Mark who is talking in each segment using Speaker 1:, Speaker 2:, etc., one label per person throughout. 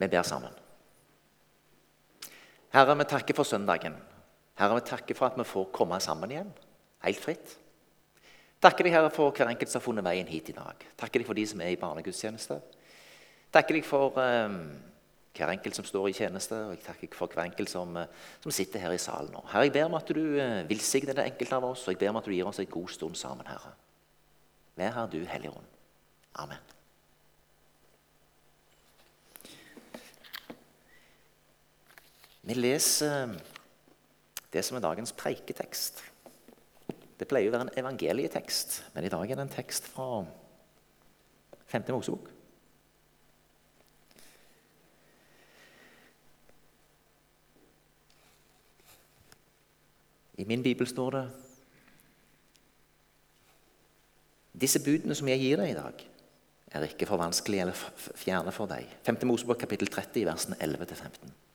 Speaker 1: Vi ber sammen. Herre, vi takker for søndagen. Herre, vi takker for at vi får komme sammen igjen, helt fritt. Takker deg, Herre, for hver enkelt som har funnet veien hit i dag. Takker deg for de som er i barnegudstjeneste. Takker deg for um, hver enkelt som står i tjeneste, og jeg takker for hver enkelt som, uh, som, sitter her i salen nå. Herre, jeg ber om at du uh, velsigner det enkelte av oss, og jeg ber om at du gir oss en god stund sammen, Herre. Vær her, du Hellige Ånd. Amen. Vi leser eh, det som er dagens preiketekst. Det pleier å være en evangelietekst, men i dag er det en tekst fra 5. Mosebok. I min bibel står det Disse budene som jeg gir deg i dag, er ikke for vanskelige eller fjerne for deg. 5. Mosebok kapittel 30, versene 11-15.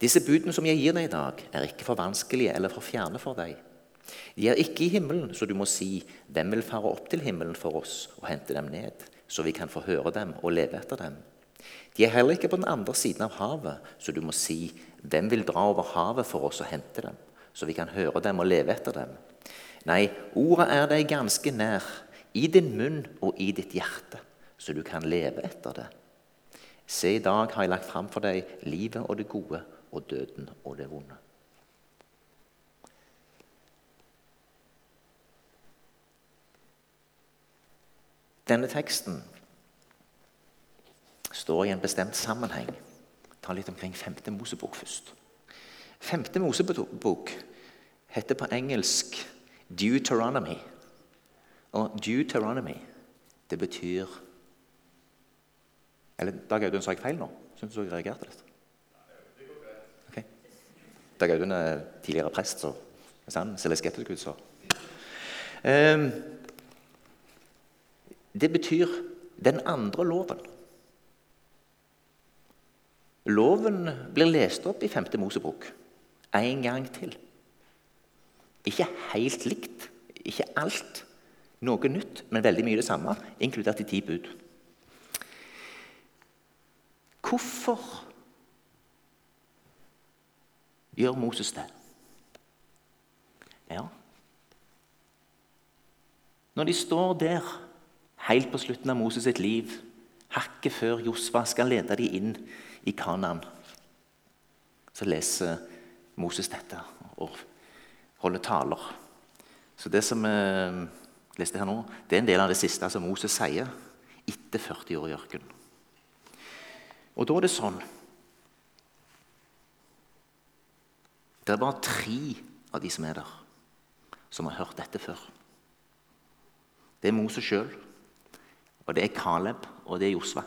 Speaker 1: Disse budene som jeg gir deg i dag, er ikke for vanskelige eller for fjerne for deg. De er ikke i himmelen, så du må si, hvem vil fare opp til himmelen for oss og hente dem ned, så vi kan få høre dem og leve etter dem? De er heller ikke på den andre siden av havet, så du må si, hvem vil dra over havet for oss og hente dem, så vi kan høre dem og leve etter dem? Nei, ordet er deg ganske nær, i din munn og i ditt hjerte, så du kan leve etter det. Se, i dag har jeg lagt fram for deg livet og det gode, og døden og det vonde. Denne teksten står i en bestemt sammenheng. Ta litt omkring femte Mosebok først. Femte Mosebok heter på engelsk Deuteronomy. Og Deuteronomy, det betyr Eller Dag Audun, sa jeg feil nå? Syns du jeg reagerte litt? Dag Audun er tidligere prest, så hvis han litt skeptisk ut, så um, Det betyr den andre loven. Loven blir lest opp i 5. Mosebok en gang til. Ikke helt likt, ikke alt. Noe nytt, men veldig mye det samme, inkludert de ti bud. Hvorfor gjør Moses det? Ja. Når de står der helt på slutten av Moses sitt liv, hakket før Josva skal lede dem inn i Kanaan, så leser Moses dette og holder taler. Så det som eh, leste her nå, det er en del av det siste som Moses sier etter 40 år i ørkenen. Og da er det sånn Det er bare tre av de som er der, som har hørt dette før. Det er Moses sjøl, og det er Caleb, og det er Josva.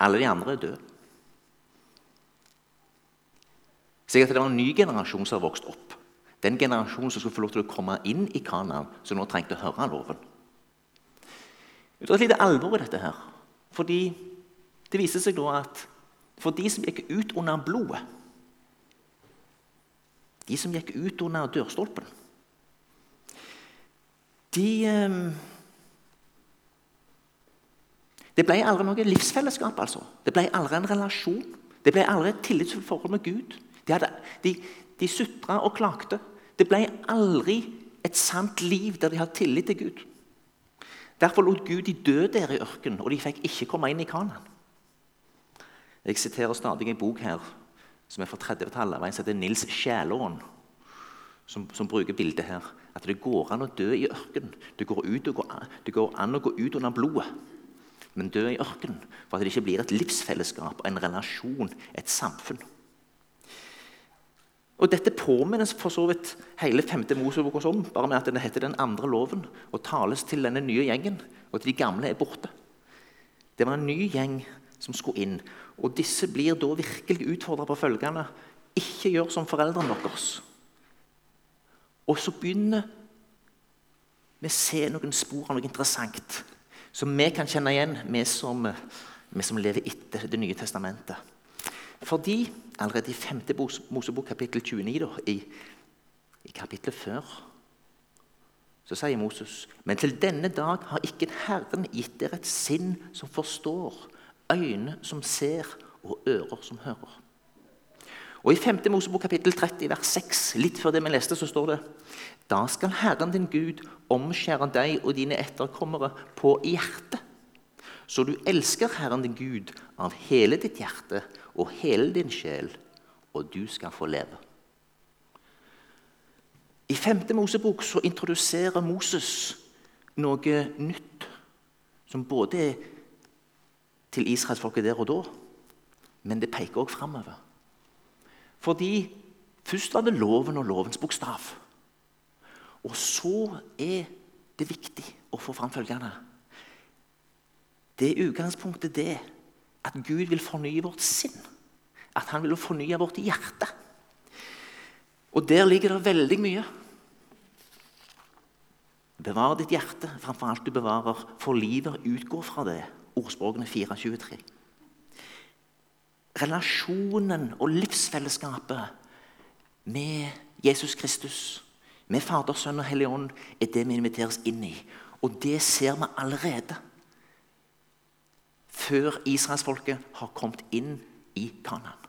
Speaker 1: Alle de andre er døde. Sikkert det var en ny generasjon som har vokst opp. Den generasjonen som skulle få lov til å komme inn i Kanaan, som nå trengte å høre loven. Det er et lite alvor i dette her. Fordi det viser seg da at for de som gikk ut under blodet de som gikk ut under dørstolpen, de ehm, Det ble aldri noe livsfellesskap. altså. Det ble aldri en relasjon. Det ble aldri et tillitsfullt forhold med Gud. De, hadde, de, de sutra og klagde. Det ble aldri et sant liv der de hadde tillit til Gud. Derfor lot Gud de dø der i ørkenen, og de fikk ikke komme inn i Kanan. Jeg siterer stadig en bok her som er fra 30-tallet, av en som heter Nils Sjælåen. Som, som, bruker bildet her. At det går an å dø i ørkenen. Det det går an å gå ut under blodet, men dø i ørkenen. For at det ikke blir et livsfellesskap, en relasjon, et samfunn. Og Dette påminnes for så vidt hele 5. Mosebok om, bare med at den heter den andre loven og tales til denne nye gjengen, og at de gamle er borte. Det var en ny gjeng som skulle inn. Og disse blir da virkelig utfordra på følgende Ikke gjør som foreldrene deres. Og så begynner vi å se noen spor av noe interessant som vi kan kjenne igjen, vi som, vi som lever etter Det nye testamentet. Fordi allerede i 5. Mosebok kapittel 29, da, i, i kapittelet før, så sier Moses.: Men til denne dag har ikke Herren gitt dere et sinn som forstår, øyne som ser, og ører som hører. Og I 5. Mosebok kapittel 30 vers 6, litt før det vi leste, så står det Da skal Herren din Gud omskjære deg og dine etterkommere på hjertet, så du elsker Herren din Gud av hele ditt hjerte og hele din sjel, og du skal få leve. I 5. Mosebok så introduserer Moses noe nytt, som både er til israelsfolket der og da, men det peker også framover. Fordi først var det loven og lovens bokstav. Og så er det viktig å få fram følgende. Det er utgangspunktet det at Gud vil fornye vårt sinn. At han vil fornye vårt hjerte. Og der ligger det veldig mye. Bevar ditt hjerte framfor alt du bevarer, for livet utgår fra det. Ordspråkene 423. Relasjonen og livsfellesskapet med Jesus Kristus, med Fader, Sønn og Hellig Ånd, er det vi inviteres inn i. Og det ser vi allerede før israelsfolket har kommet inn i Kanan.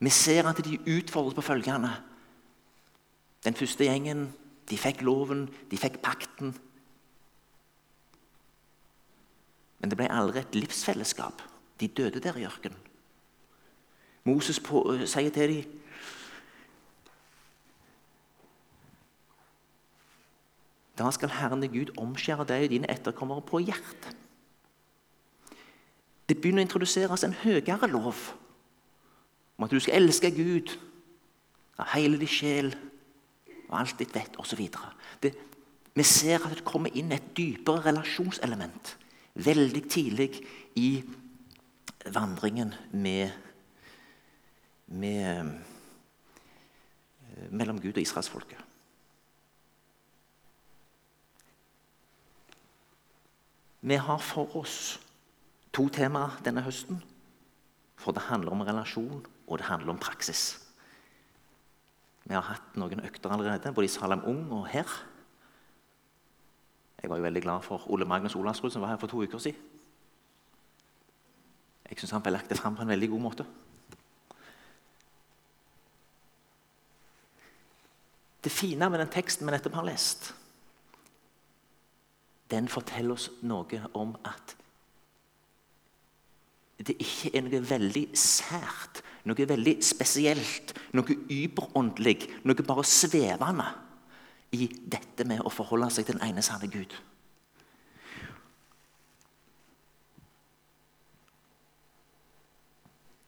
Speaker 1: Vi ser at de utfordres på følgende. Den første gjengen de fikk loven, de fikk pakten. Men det ble aldri et livsfellesskap. De døde der i ørkenen. Moses på, uh, sier til dem Da skal Herren Gud omskjære deg og dine etterkommere på hjertet. Det begynner å introduseres en høyere lov om at du skal elske Gud av hele din sjel og alt ditt vett osv. Vi ser at det kommer inn et dypere relasjonselement veldig tidlig i vandringen med, med mellom Gud og israelsfolket. Vi har for oss to temaer denne høsten. For det handler om relasjon, og det handler om praksis. Vi har hatt noen økter allerede, både i Salam Ung og her. Jeg var jo veldig glad for Ole Magnus Olavsrud, som var her for to uker siden. Jeg syns han ble lagt det fram på en veldig god måte. Det fine med den teksten vi nettopp har lest, den forteller oss noe om at det ikke er noe veldig sært, noe veldig spesielt, noe überåndelig, noe bare svevende i dette med å forholde seg til den ene sanne Gud.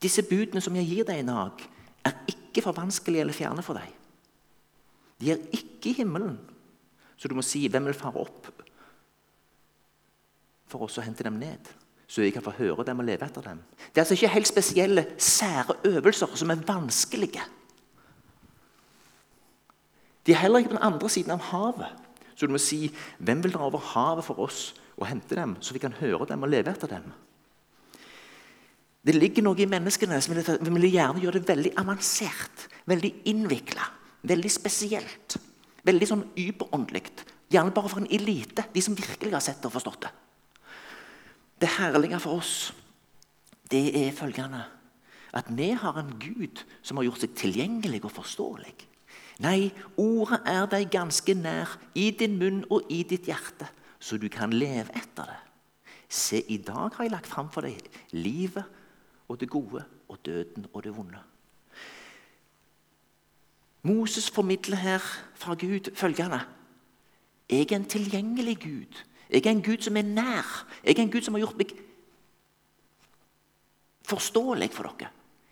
Speaker 1: Disse budene som jeg gir deg i dag, er ikke for vanskelige eller fjerne for deg. De er ikke i himmelen, så du må si 'Hvem vil fare opp?' for oss å hente dem ned så jeg kan få høre dem og leve etter dem. Det er altså ikke helt spesielle, sære øvelser som er vanskelige. De er heller ikke på den andre siden av havet. Så du må si hvem vil dra over havet for oss og hente dem, så vi kan høre dem og leve etter dem? Det ligger noe i menneskene som vil, vil gjerne gjøre det veldig avansert, veldig innvikla, veldig spesielt. Veldig sånn überåndelig. Gjerne bare for en elite, de som virkelig har sett det og forstått det. Det herlige for oss, det er følgende at vi har en Gud som har gjort seg tilgjengelig og forståelig. Nei, ordet er deg ganske nær, i din munn og i ditt hjerte, så du kan leve etter det. Se, i dag har jeg lagt fram for deg livet og det gode og døden og det vonde. Moses formidler her fra Gud følgende. Jeg er en tilgjengelig Gud jeg er en Gud som er nær. Jeg er en Gud som har gjort meg forståelig for dere.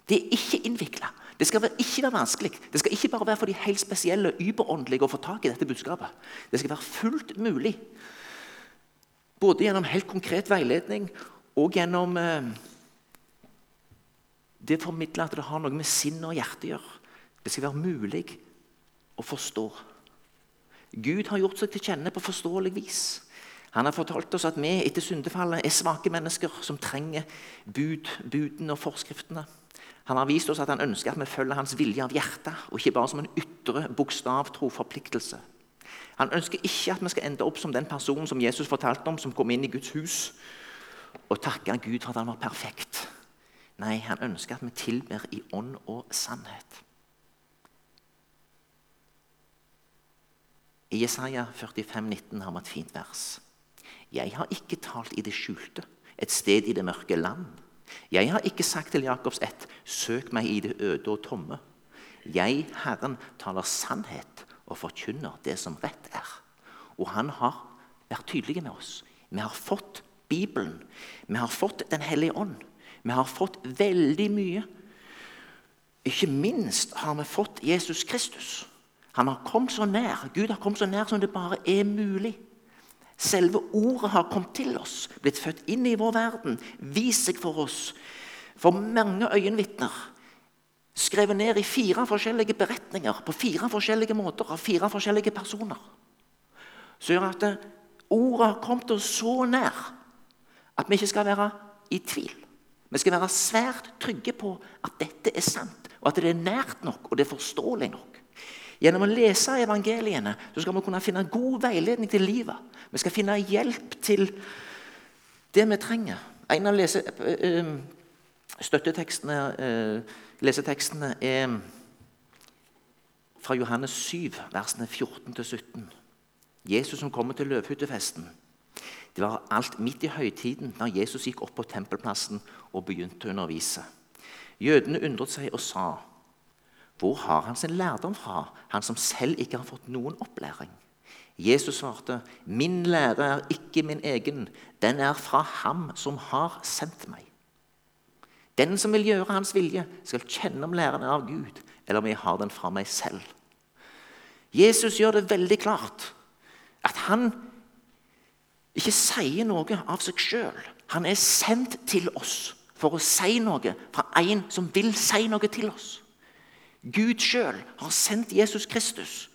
Speaker 1: Det er ikke innvikla. Det skal ikke være vanskelig. Det skal ikke bare være for de helt spesielle überåndelige å få tak i dette budskapet. Det skal være fullt mulig. Både gjennom helt konkret veiledning og gjennom eh, det å at det har noe med sinn og hjerte å gjøre. Det skal være mulig å forstå. Gud har gjort seg til kjenne på forståelig vis. Han har fortalt oss at vi etter syndefallet er svake mennesker som trenger bud, budene og forskriftene. Han har vist oss at han ønsker at vi følger hans vilje av hjertet, og ikke bare som en ytre bokstavtro forpliktelse. Han ønsker ikke at vi skal ende opp som den personen som Jesus fortalte om, som kom inn i Guds hus og takka Gud for at han var perfekt. Nei, han ønsker at vi tilber i ånd og sannhet. I Jesaja 45, 19 har vi et fint vers. Jeg har ikke talt i det skjulte, et sted i det mørke land. Jeg har ikke sagt til Jakobs ett, søk meg i det øde og tomme. Jeg, Herren, taler sannhet og forkynner det som rett er. Og han har vært tydelig med oss. Vi har fått Bibelen. Vi har fått Den hellige ånd. Vi har fått veldig mye. Ikke minst har vi fått Jesus Kristus. Han har kommet så nær. Gud har kommet så nær som det bare er mulig. Selve ordet har kommet til oss, blitt født inn i vår verden, vist seg for oss for mange øyenvitner. Skrevet ned i fire forskjellige beretninger på fire forskjellige måter av fire forskjellige personer. Så gjør at ordet har kommet oss så nær at vi ikke skal være i tvil. Vi skal være svært trygge på at dette er sant, og at det er nært nok og det er forståelig nok. Gjennom å lese evangeliene så skal vi kunne finne god veiledning til livet. Vi skal finne hjelp til det vi trenger. En av lese, øh, støttetekstene, øh, lesetekstene er fra Johannes 7, versene 14-17. Jesus som kommer til løvhyttefesten. Det var alt midt i høytiden da Jesus gikk opp på tempelplassen og begynte å undervise. Jødene undret seg og sa hvor har han sin lærdom fra, han som selv ikke har fått noen opplæring? Jesus svarte, 'Min lære er ikke min egen, den er fra Ham som har sendt meg.' Den som vil gjøre Hans vilje, skal kjenne om læren er av Gud, eller om jeg har den fra meg selv. Jesus gjør det veldig klart at han ikke sier noe av seg sjøl. Han er sendt til oss for å si noe fra en som vil si noe til oss. Gud sjøl har sendt Jesus Kristus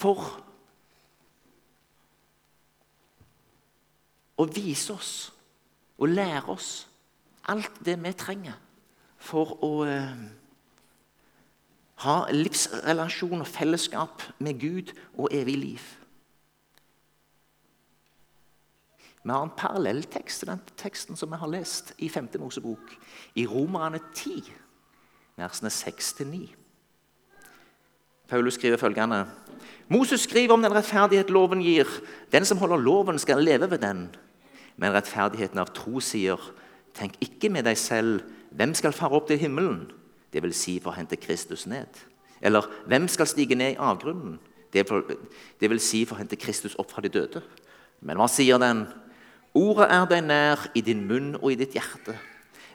Speaker 1: for å vise oss og lære oss alt det vi trenger for å eh, ha livsrelasjon og fellesskap med Gud og evig liv. Vi har en parallelltekst til den teksten som vi har lest i 5. Mosebok, i Romerne 10 versene 6-9. Paulus skriver følgende.: Moses skriver om den rettferdighet loven gir. Den som holder loven, skal leve ved den. Men rettferdigheten av tro sier, tenk ikke med deg selv, hvem skal fare opp til himmelen? Det vil si for å hente Kristus ned. Eller hvem skal stige ned i avgrunnen? Det, vil si for å hente Kristus opp fra de døde. Men hva sier den? Ordet er deg nær i din munn og i ditt hjerte.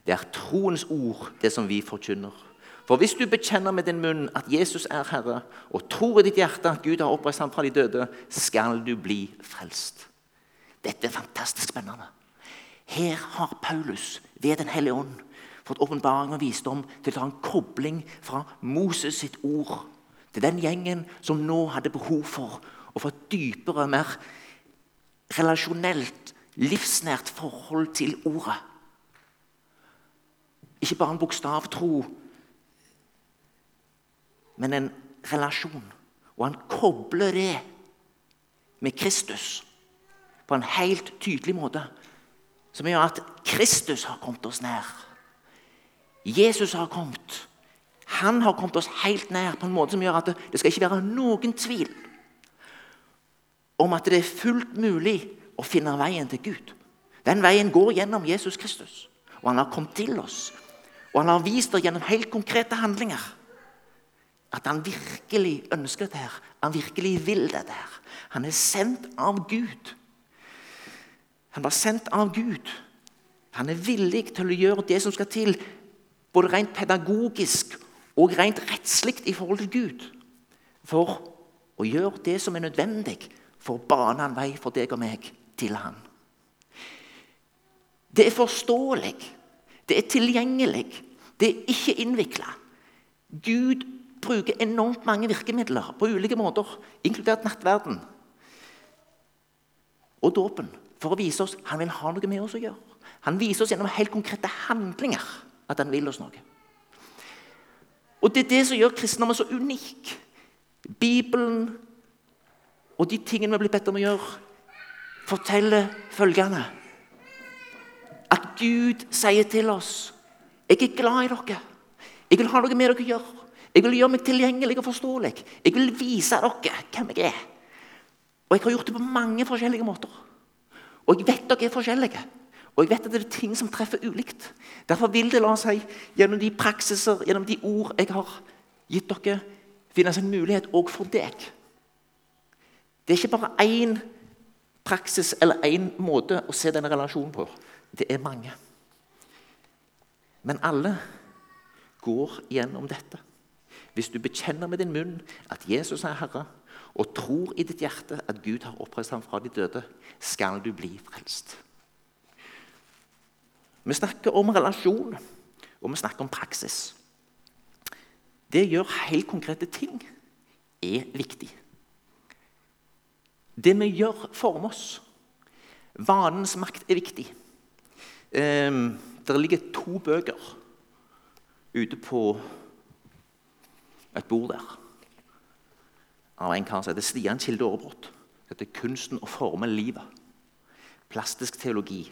Speaker 1: Det er troens ord, det som vi forkynner. For hvis du bekjenner med din munn at Jesus er Herre, og tror i ditt hjerte at Gud har oppreist ham fra de døde, skal du bli frelst. Dette er fantastisk spennende. Her har Paulus ved Den hellige ånd fått åpenbaring og visdom til å ta en kobling fra Moses sitt ord til den gjengen som nå hadde behov for å få et dypere, mer relasjonelt, livsnært forhold til ordet. Ikke bare en bokstavtro men en relasjon. Og han kobler det med Kristus på en helt tydelig måte. Som gjør at Kristus har kommet oss nær. Jesus har kommet. Han har kommet oss helt nær på en måte som gjør at det, det skal ikke være noen tvil om at det er fullt mulig å finne veien til Gud. Den veien går gjennom Jesus Kristus. Og han har kommet til oss. Og han har vist oss gjennom helt konkrete handlinger at han virkelig ønsker dette. her. Han virkelig vil dette. her. Han er sendt av Gud. Han var sendt av Gud. Han er villig til å gjøre det som skal til, både rent pedagogisk og rent rettslig i forhold til Gud, for å gjøre det som er nødvendig for å bane en vei for deg og meg til Han. Det er forståelig, det er tilgjengelig, det er ikke innvikla. Gud bruker enormt mange virkemidler på ulike måter, inkludert nattverden og dåpen, for å vise oss han vil ha noe med oss å gjøre. Han viser oss gjennom helt konkrete handlinger at han vil oss noe. Og Det er det som gjør kristendommen så unik. Bibelen og de tingene vi blir bedt om å gjøre, forteller følgende At Gud sier til oss Jeg er glad i dere. Jeg vil ha noe med dere å gjøre. Jeg vil gjøre meg tilgjengelig og forståelig. Jeg vil vise dere hvem jeg er. Og jeg har gjort det på mange forskjellige måter. Og jeg vet dere er forskjellige. Og jeg vet at det er ting som treffer ulikt. Derfor vil det la si, gjennom de praksiser, gjennom de ord jeg har gitt dere, finnes en mulighet òg for deg. Det er ikke bare én praksis eller én måte å se denne relasjonen på. Det er mange. Men alle går gjennom dette. Hvis du bekjenner med din munn at Jesus er Herre, og tror i ditt hjerte at Gud har oppreist ham fra de døde, skal du bli frelst. Vi snakker om relasjon, og vi snakker om praksis. Det gjør helt konkrete ting er viktig. Det vi gjør, former oss. Vanens makt er viktig. Eh, det ligger to bøker ute på et bord der av en kar som heter Stian Kilde Aarebrot. Dette er 'Kunsten å forme livet'. Plastisk teologi.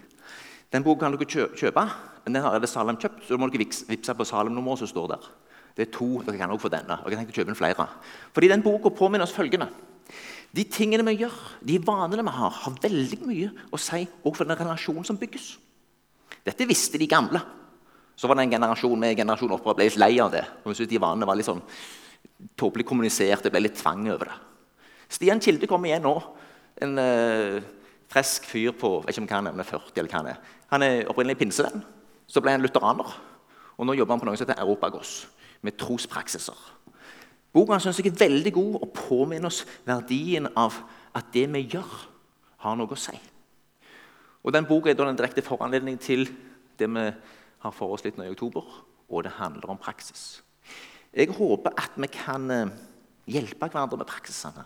Speaker 1: Den boka kan dere kjøpe, men den har det Salem kjøpt. så da må dere vippse på Salem-nummeret som står der. Det er to. Dere kan også få denne. og jeg tenkte å kjøpe en flere. Fordi den boka påminner oss følgende. De tingene vi gjør, de vanene vi har, har veldig mye å si også for den relasjonen som bygges. Dette visste de gamle. Så var det en generasjon med generasjon oppe og ble litt lei av det. Og de vanene var litt sånn tåpelig kommunisert. Det ble litt tvang over det. Stian Kilde kommer igjen nå. En uh, frisk fyr på jeg vet ikke om hva han nevner, 40 eller hva Han er Han er opprinnelig pinsevenn. Så ble han lutheraner. Og nå jobber han på noe som heter Europagos, med trospraksiser. Boka synes jeg er veldig god og påminner oss verdien av at det vi gjør, har noe å si. Og den Boka er da en direkte foranledning til det vi har for oss litt nå i oktober, og det handler om praksis. Jeg håper at vi kan eh, hjelpe hverandre med praksisene.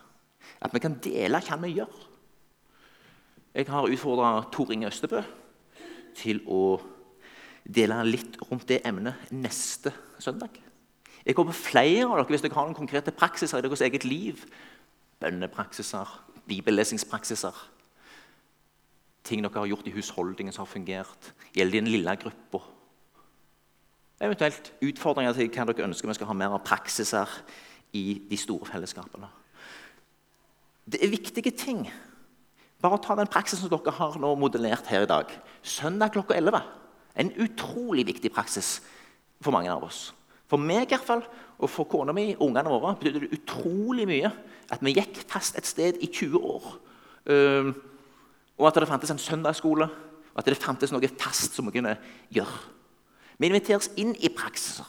Speaker 1: At vi kan dele hva vi gjør. Jeg har utfordra Tor Inge Østebø til å dele litt rundt det emnet neste søndag. Jeg håper flere av dere, hvis dere har noen konkrete praksiser i deres eget liv, bønnepraksiser, bibellesingspraksiser, ting dere har gjort i husholdningen som har fungert, gjelder i den lille gruppa, Eventuelt utfordringer til hva dere ønsker vi skal ha mer av praksiser i de store fellesskapene. Det er viktige ting. Bare ta den praksisen dere har nå modellert her i dag. Søndag klokka 11. En utrolig viktig praksis for mange av oss. For meg i hvert fall, og for kona mi og ungene våre betydde det utrolig mye at vi gikk fast et sted i 20 år. Og at det fantes en søndagsskole, og at det fantes noe fast som vi kunne gjøre. Vi inviteres inn i praksiser.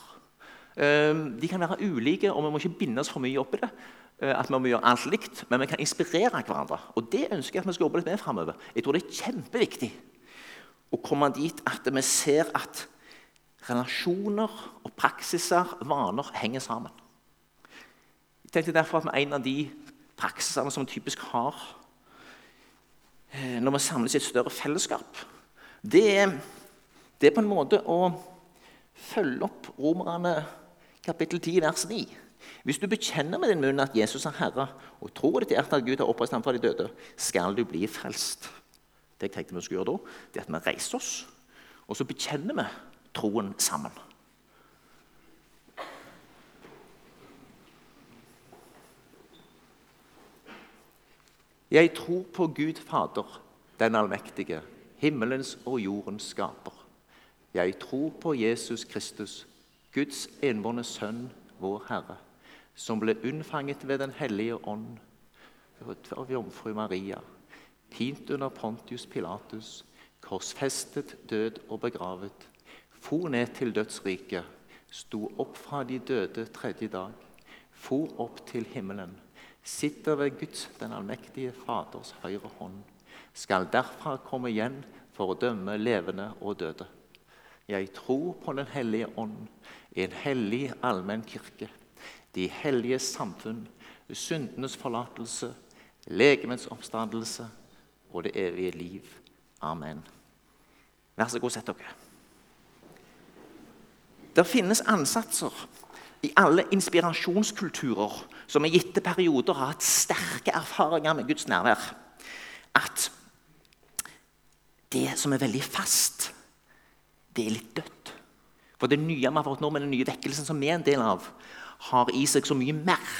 Speaker 1: Ehm, de kan være ulike, og vi må ikke binde oss for mye opp i det. Eh, at vi må gjøre alt likt, Men vi kan inspirere hverandre. Og Det ønsker jeg at vi skal jobbe litt med fremover. Jeg tror det er kjempeviktig å komme dit at vi ser at relasjoner og praksiser, vaner, henger sammen. Jeg tenkte derfor at En av de praksisene som vi typisk har eh, når vi samles i et større fellesskap, det er, det er på en måte å følge opp Romerne kapittel 10, vers 9. Hvis du bekjenner med din munn at Jesus er Herre, og tror i ditt hjerte at Gud har oppreist ham fra de døde, skal du bli frelst. Det jeg tenkte vi skulle gjøre da, det er at vi reiser oss, og så bekjenner vi troen sammen. Jeg tror på Gud Fader, den allmektige, himmelens og jordens skaper. Jeg tror på Jesus Kristus, Guds enbårne Sønn, vår Herre, som ble unnfanget ved Den hellige ånd, av jomfru Maria, pint under Pontius Pilatus, korsfestet, død og begravet, for ned til dødsriket, sto opp fra de døde tredje dag, for opp til himmelen, sitter ved Guds, den allmektige Faders høyre hånd, skal derfra komme igjen for å dømme levende og døde. Jeg tror på Den hellige ånd, en hellig allmenn kirke, de hellige samfunn, syndenes forlatelse, legemets oppstandelse og det evige liv. Amen. Vær så god, sett dere. Det finnes ansatser i alle inspirasjonskulturer som i gitte perioder har hatt sterke erfaringer med Guds nærvær. At det som er veldig fast, det er litt dødt. For det nye vi har fått nå med den nye vekkelsen som vi er en del av, har i seg så mye mer.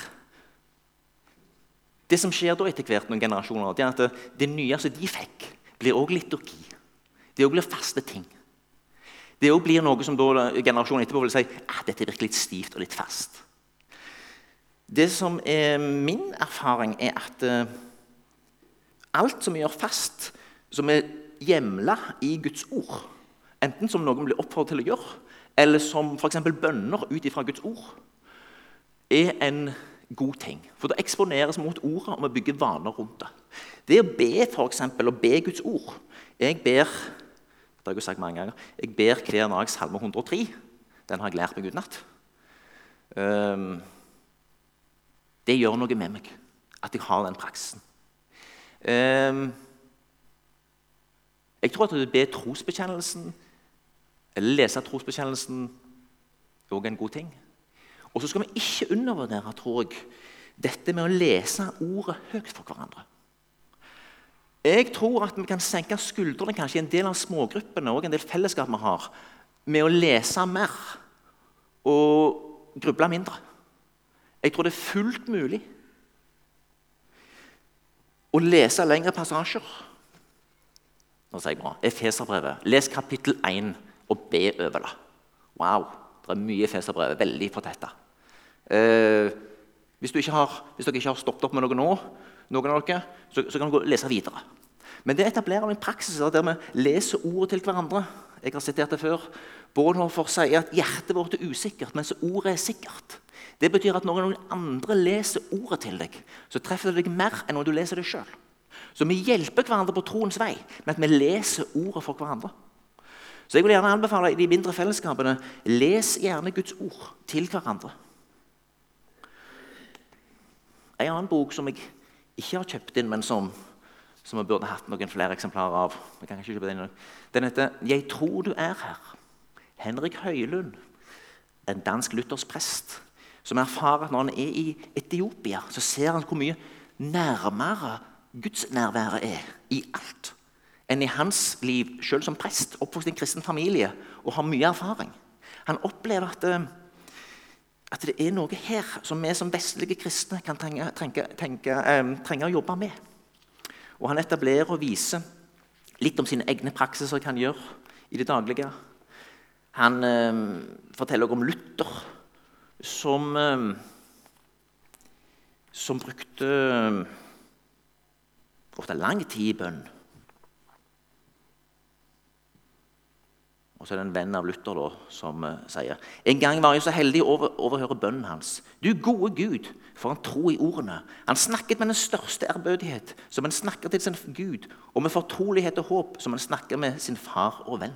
Speaker 1: Det som skjer da etter hvert noen generasjoner, det er at det, nye som de fikk, blir også liturgi. Det òg blir faste ting. Det òg blir noe som da generasjonen etterpå vil si at dette virker litt stivt og litt fast. Det som er min erfaring, er at uh, alt som vi gjør fast, som er hjemla i Guds ord, enten som noen blir oppfordret til å gjøre, eller som f.eks. bønner ut ifra Guds ord, er en god ting. For det eksponeres mot ordet, og vi bygger vaner rundt det. Det å be eksempel, å be Guds ord Jeg ber det har jeg sagt mange ganger, jeg ber hver dag Salme 103. Den har jeg lært meg utenat. Um, det gjør noe med meg at jeg har den praksisen. Um, jeg tror at å be trosbekjennelsen lese trosbekjennelsen er også en god ting. Og så skal vi ikke undervurdere tror jeg, dette med å lese ordet høyt for hverandre. Jeg tror at vi kan senke skuldrene kanskje i en del av smågruppene og en del fellesskap vi har, med å lese mer og gruble mindre. Jeg tror det er fullt mulig å lese lengre passasjer. Nå sier jeg bra. Efeserbrevet. Les kapittel 1 og be over det. Wow, det er mye Efeserbrevet. Veldig fortetta. Eh, hvis, hvis, dere ikke har stoppet opp med noe nå, noen av dere, så, så kan dere lese videre. Men det etablerer en praksis der vi leser ordet til hverandre. Jeg har sitert det før. Bonhoeffer sier at hjertet vårt er usikkert, mens ordet er sikkert. Det betyr at når noen andre leser ordet til deg, så treffer det deg mer enn når du leser det sjøl. Så vi hjelper hverandre på troens vei med at vi leser ordet for hverandre. Så jeg vil gjerne anbefale i de mindre fellesskapene les gjerne Guds ord til hverandre. En annen bok som jeg ikke har kjøpt inn, men som, som jeg burde hatt noen flere eksemplarer av Den heter 'Jeg tror du er her'. Henrik Høylund, en dansk luthersk prest, som erfarer at når han er i Etiopia, så ser han hvor mye nærmere gudsnærværet er i alt enn i hans liv, selv som prest, oppvokst i en kristen familie og har mye erfaring. Han opplever at eh, at det er noe her som vi som vestlige kristne kan trenge, trenge, tenke, um, trenge, å jobbe med. Og Han etablerer og viser litt om sine egne praksiser han gjør i det daglige. Han um, forteller om Luther, som, um, som brukte ofte lang tid i bønn. Og så er det en venn av Luther da, som uh, sier En gang var jeg så heldig å over, overhøre bønnen hans. Du gode Gud, for han tro i ordene. Han snakket med den største ærbødighet, som han snakker til sin Gud, og med fortrolighet og håp, som han snakker med sin far og venn.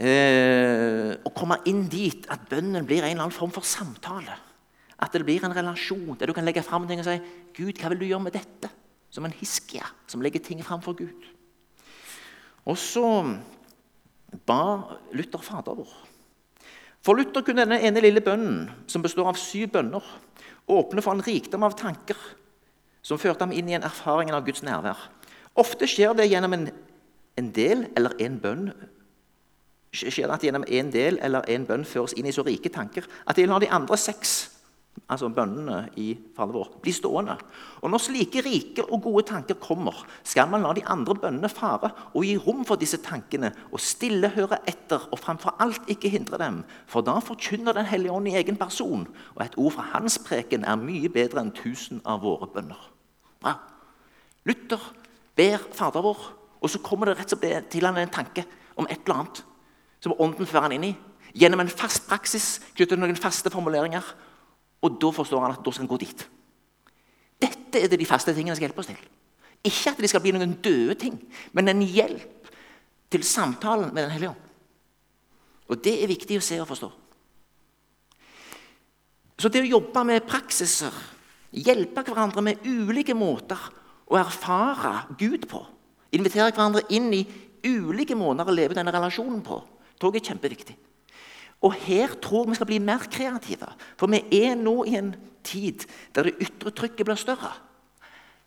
Speaker 1: Eh, å komme inn dit at bønnen blir en eller annen form for samtale. At det blir en relasjon der du kan legge fram ting og si 'Gud, hva vil du gjøre med dette?' Som en hiskia som legger ting fram for Gud. Og så ba Luther Fader vår. For Luther kunne denne ene lille bønnen, som består av syv bønner, åpne for en rikdom av tanker som førte ham inn i en erfaring av Guds nærvær. Ofte skjer det gjennom en, en del eller en bønn skjer det at gjennom en del eller en bønn føres inn i så rike tanker at de lar de andre seks altså bønnene i Fader vår, blir stående. Og Når slike rike og gode tanker kommer, skal man la de andre bønnene fare og gi rom for disse tankene og stille høre etter og framfor alt ikke hindre dem. For da forkynner Den hellige ånd i egen person, og et ord fra hans preken er mye bedre enn tusen av våre bønner. Bra. Luther ber Fader vår, og så kommer det rett og slett til han en tanke om et eller annet som ånden fører han inn i. Gjennom en fast praksis knyttet til noen faste formuleringer og da forstår han at da skal han gå dit. Dette er det de faste tingene skal hjelpe oss til. Ikke at det skal bli noen døde ting, men en hjelp til samtalen med Den hellige ånd. Og Det er viktig å se og forstå. Så det å jobbe med praksiser, hjelpe hverandre med ulike måter å erfare Gud på, invitere hverandre inn i ulike måter å leve denne relasjonen på, tror jeg er kjempeviktig. Og her tror vi skal bli mer kreative. For vi er nå i en tid der det ytre trykket blir større.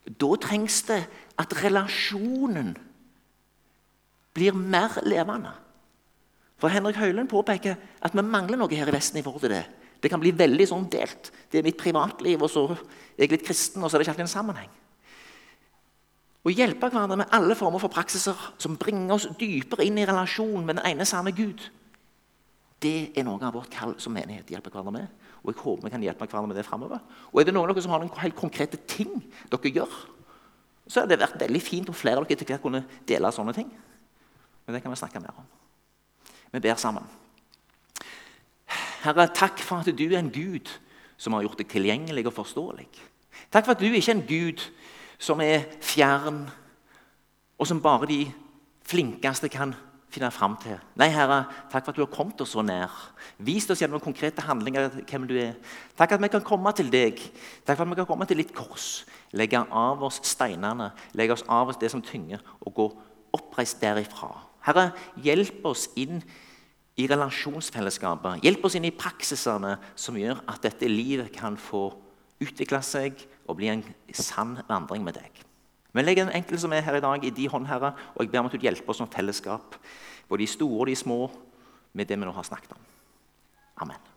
Speaker 1: Da trengs det at relasjonen blir mer levende. For Henrik Høyland påpeker at vi mangler noe her i Vesten. i forhold til Det Det kan bli veldig sånn delt. Det er mitt privatliv, og så er jeg litt kristen, og så er det ikke alltid en sammenheng. Å hjelpe hverandre med alle former for praksiser som bringer oss dypere inn i relasjon med den ene sanne Gud, det er noe av vårt kall som menighet hjelper hverandre med. Og jeg håper vi kan hjelpe hverandre med det fremover. Og er det noen av dere som har noen helt konkrete ting dere gjør, så hadde det vært veldig fint om flere av dere etter hvert kunne dele sånne ting. Men det kan vi snakke mer om. Vi ber sammen. Herre, takk for at du er en Gud som har gjort deg tilgjengelig og forståelig. Takk for at du ikke er en Gud som er fjern, og som bare de flinkeste kan finne fram til. Nei, Herre, takk for at du har kommet oss så nær. Vist oss gjennom konkrete handlinger hvem du er. Takk at vi kan komme til deg. Takk for at vi kan komme til ditt kors. Legge av oss steinene, legge oss av oss det som tynger, og gå oppreist derifra. Herre, hjelp oss inn i relasjonsfellesskapet. Hjelp oss inn i praksisene som gjør at dette livet kan få utvikle seg og bli en sann vandring med deg. Vi legger den enkelte som er her i dag, i de hånd, Herre, og jeg ber om at du hjelper oss som fellesskap, både de store og de små, med det vi nå har snakket om. Amen.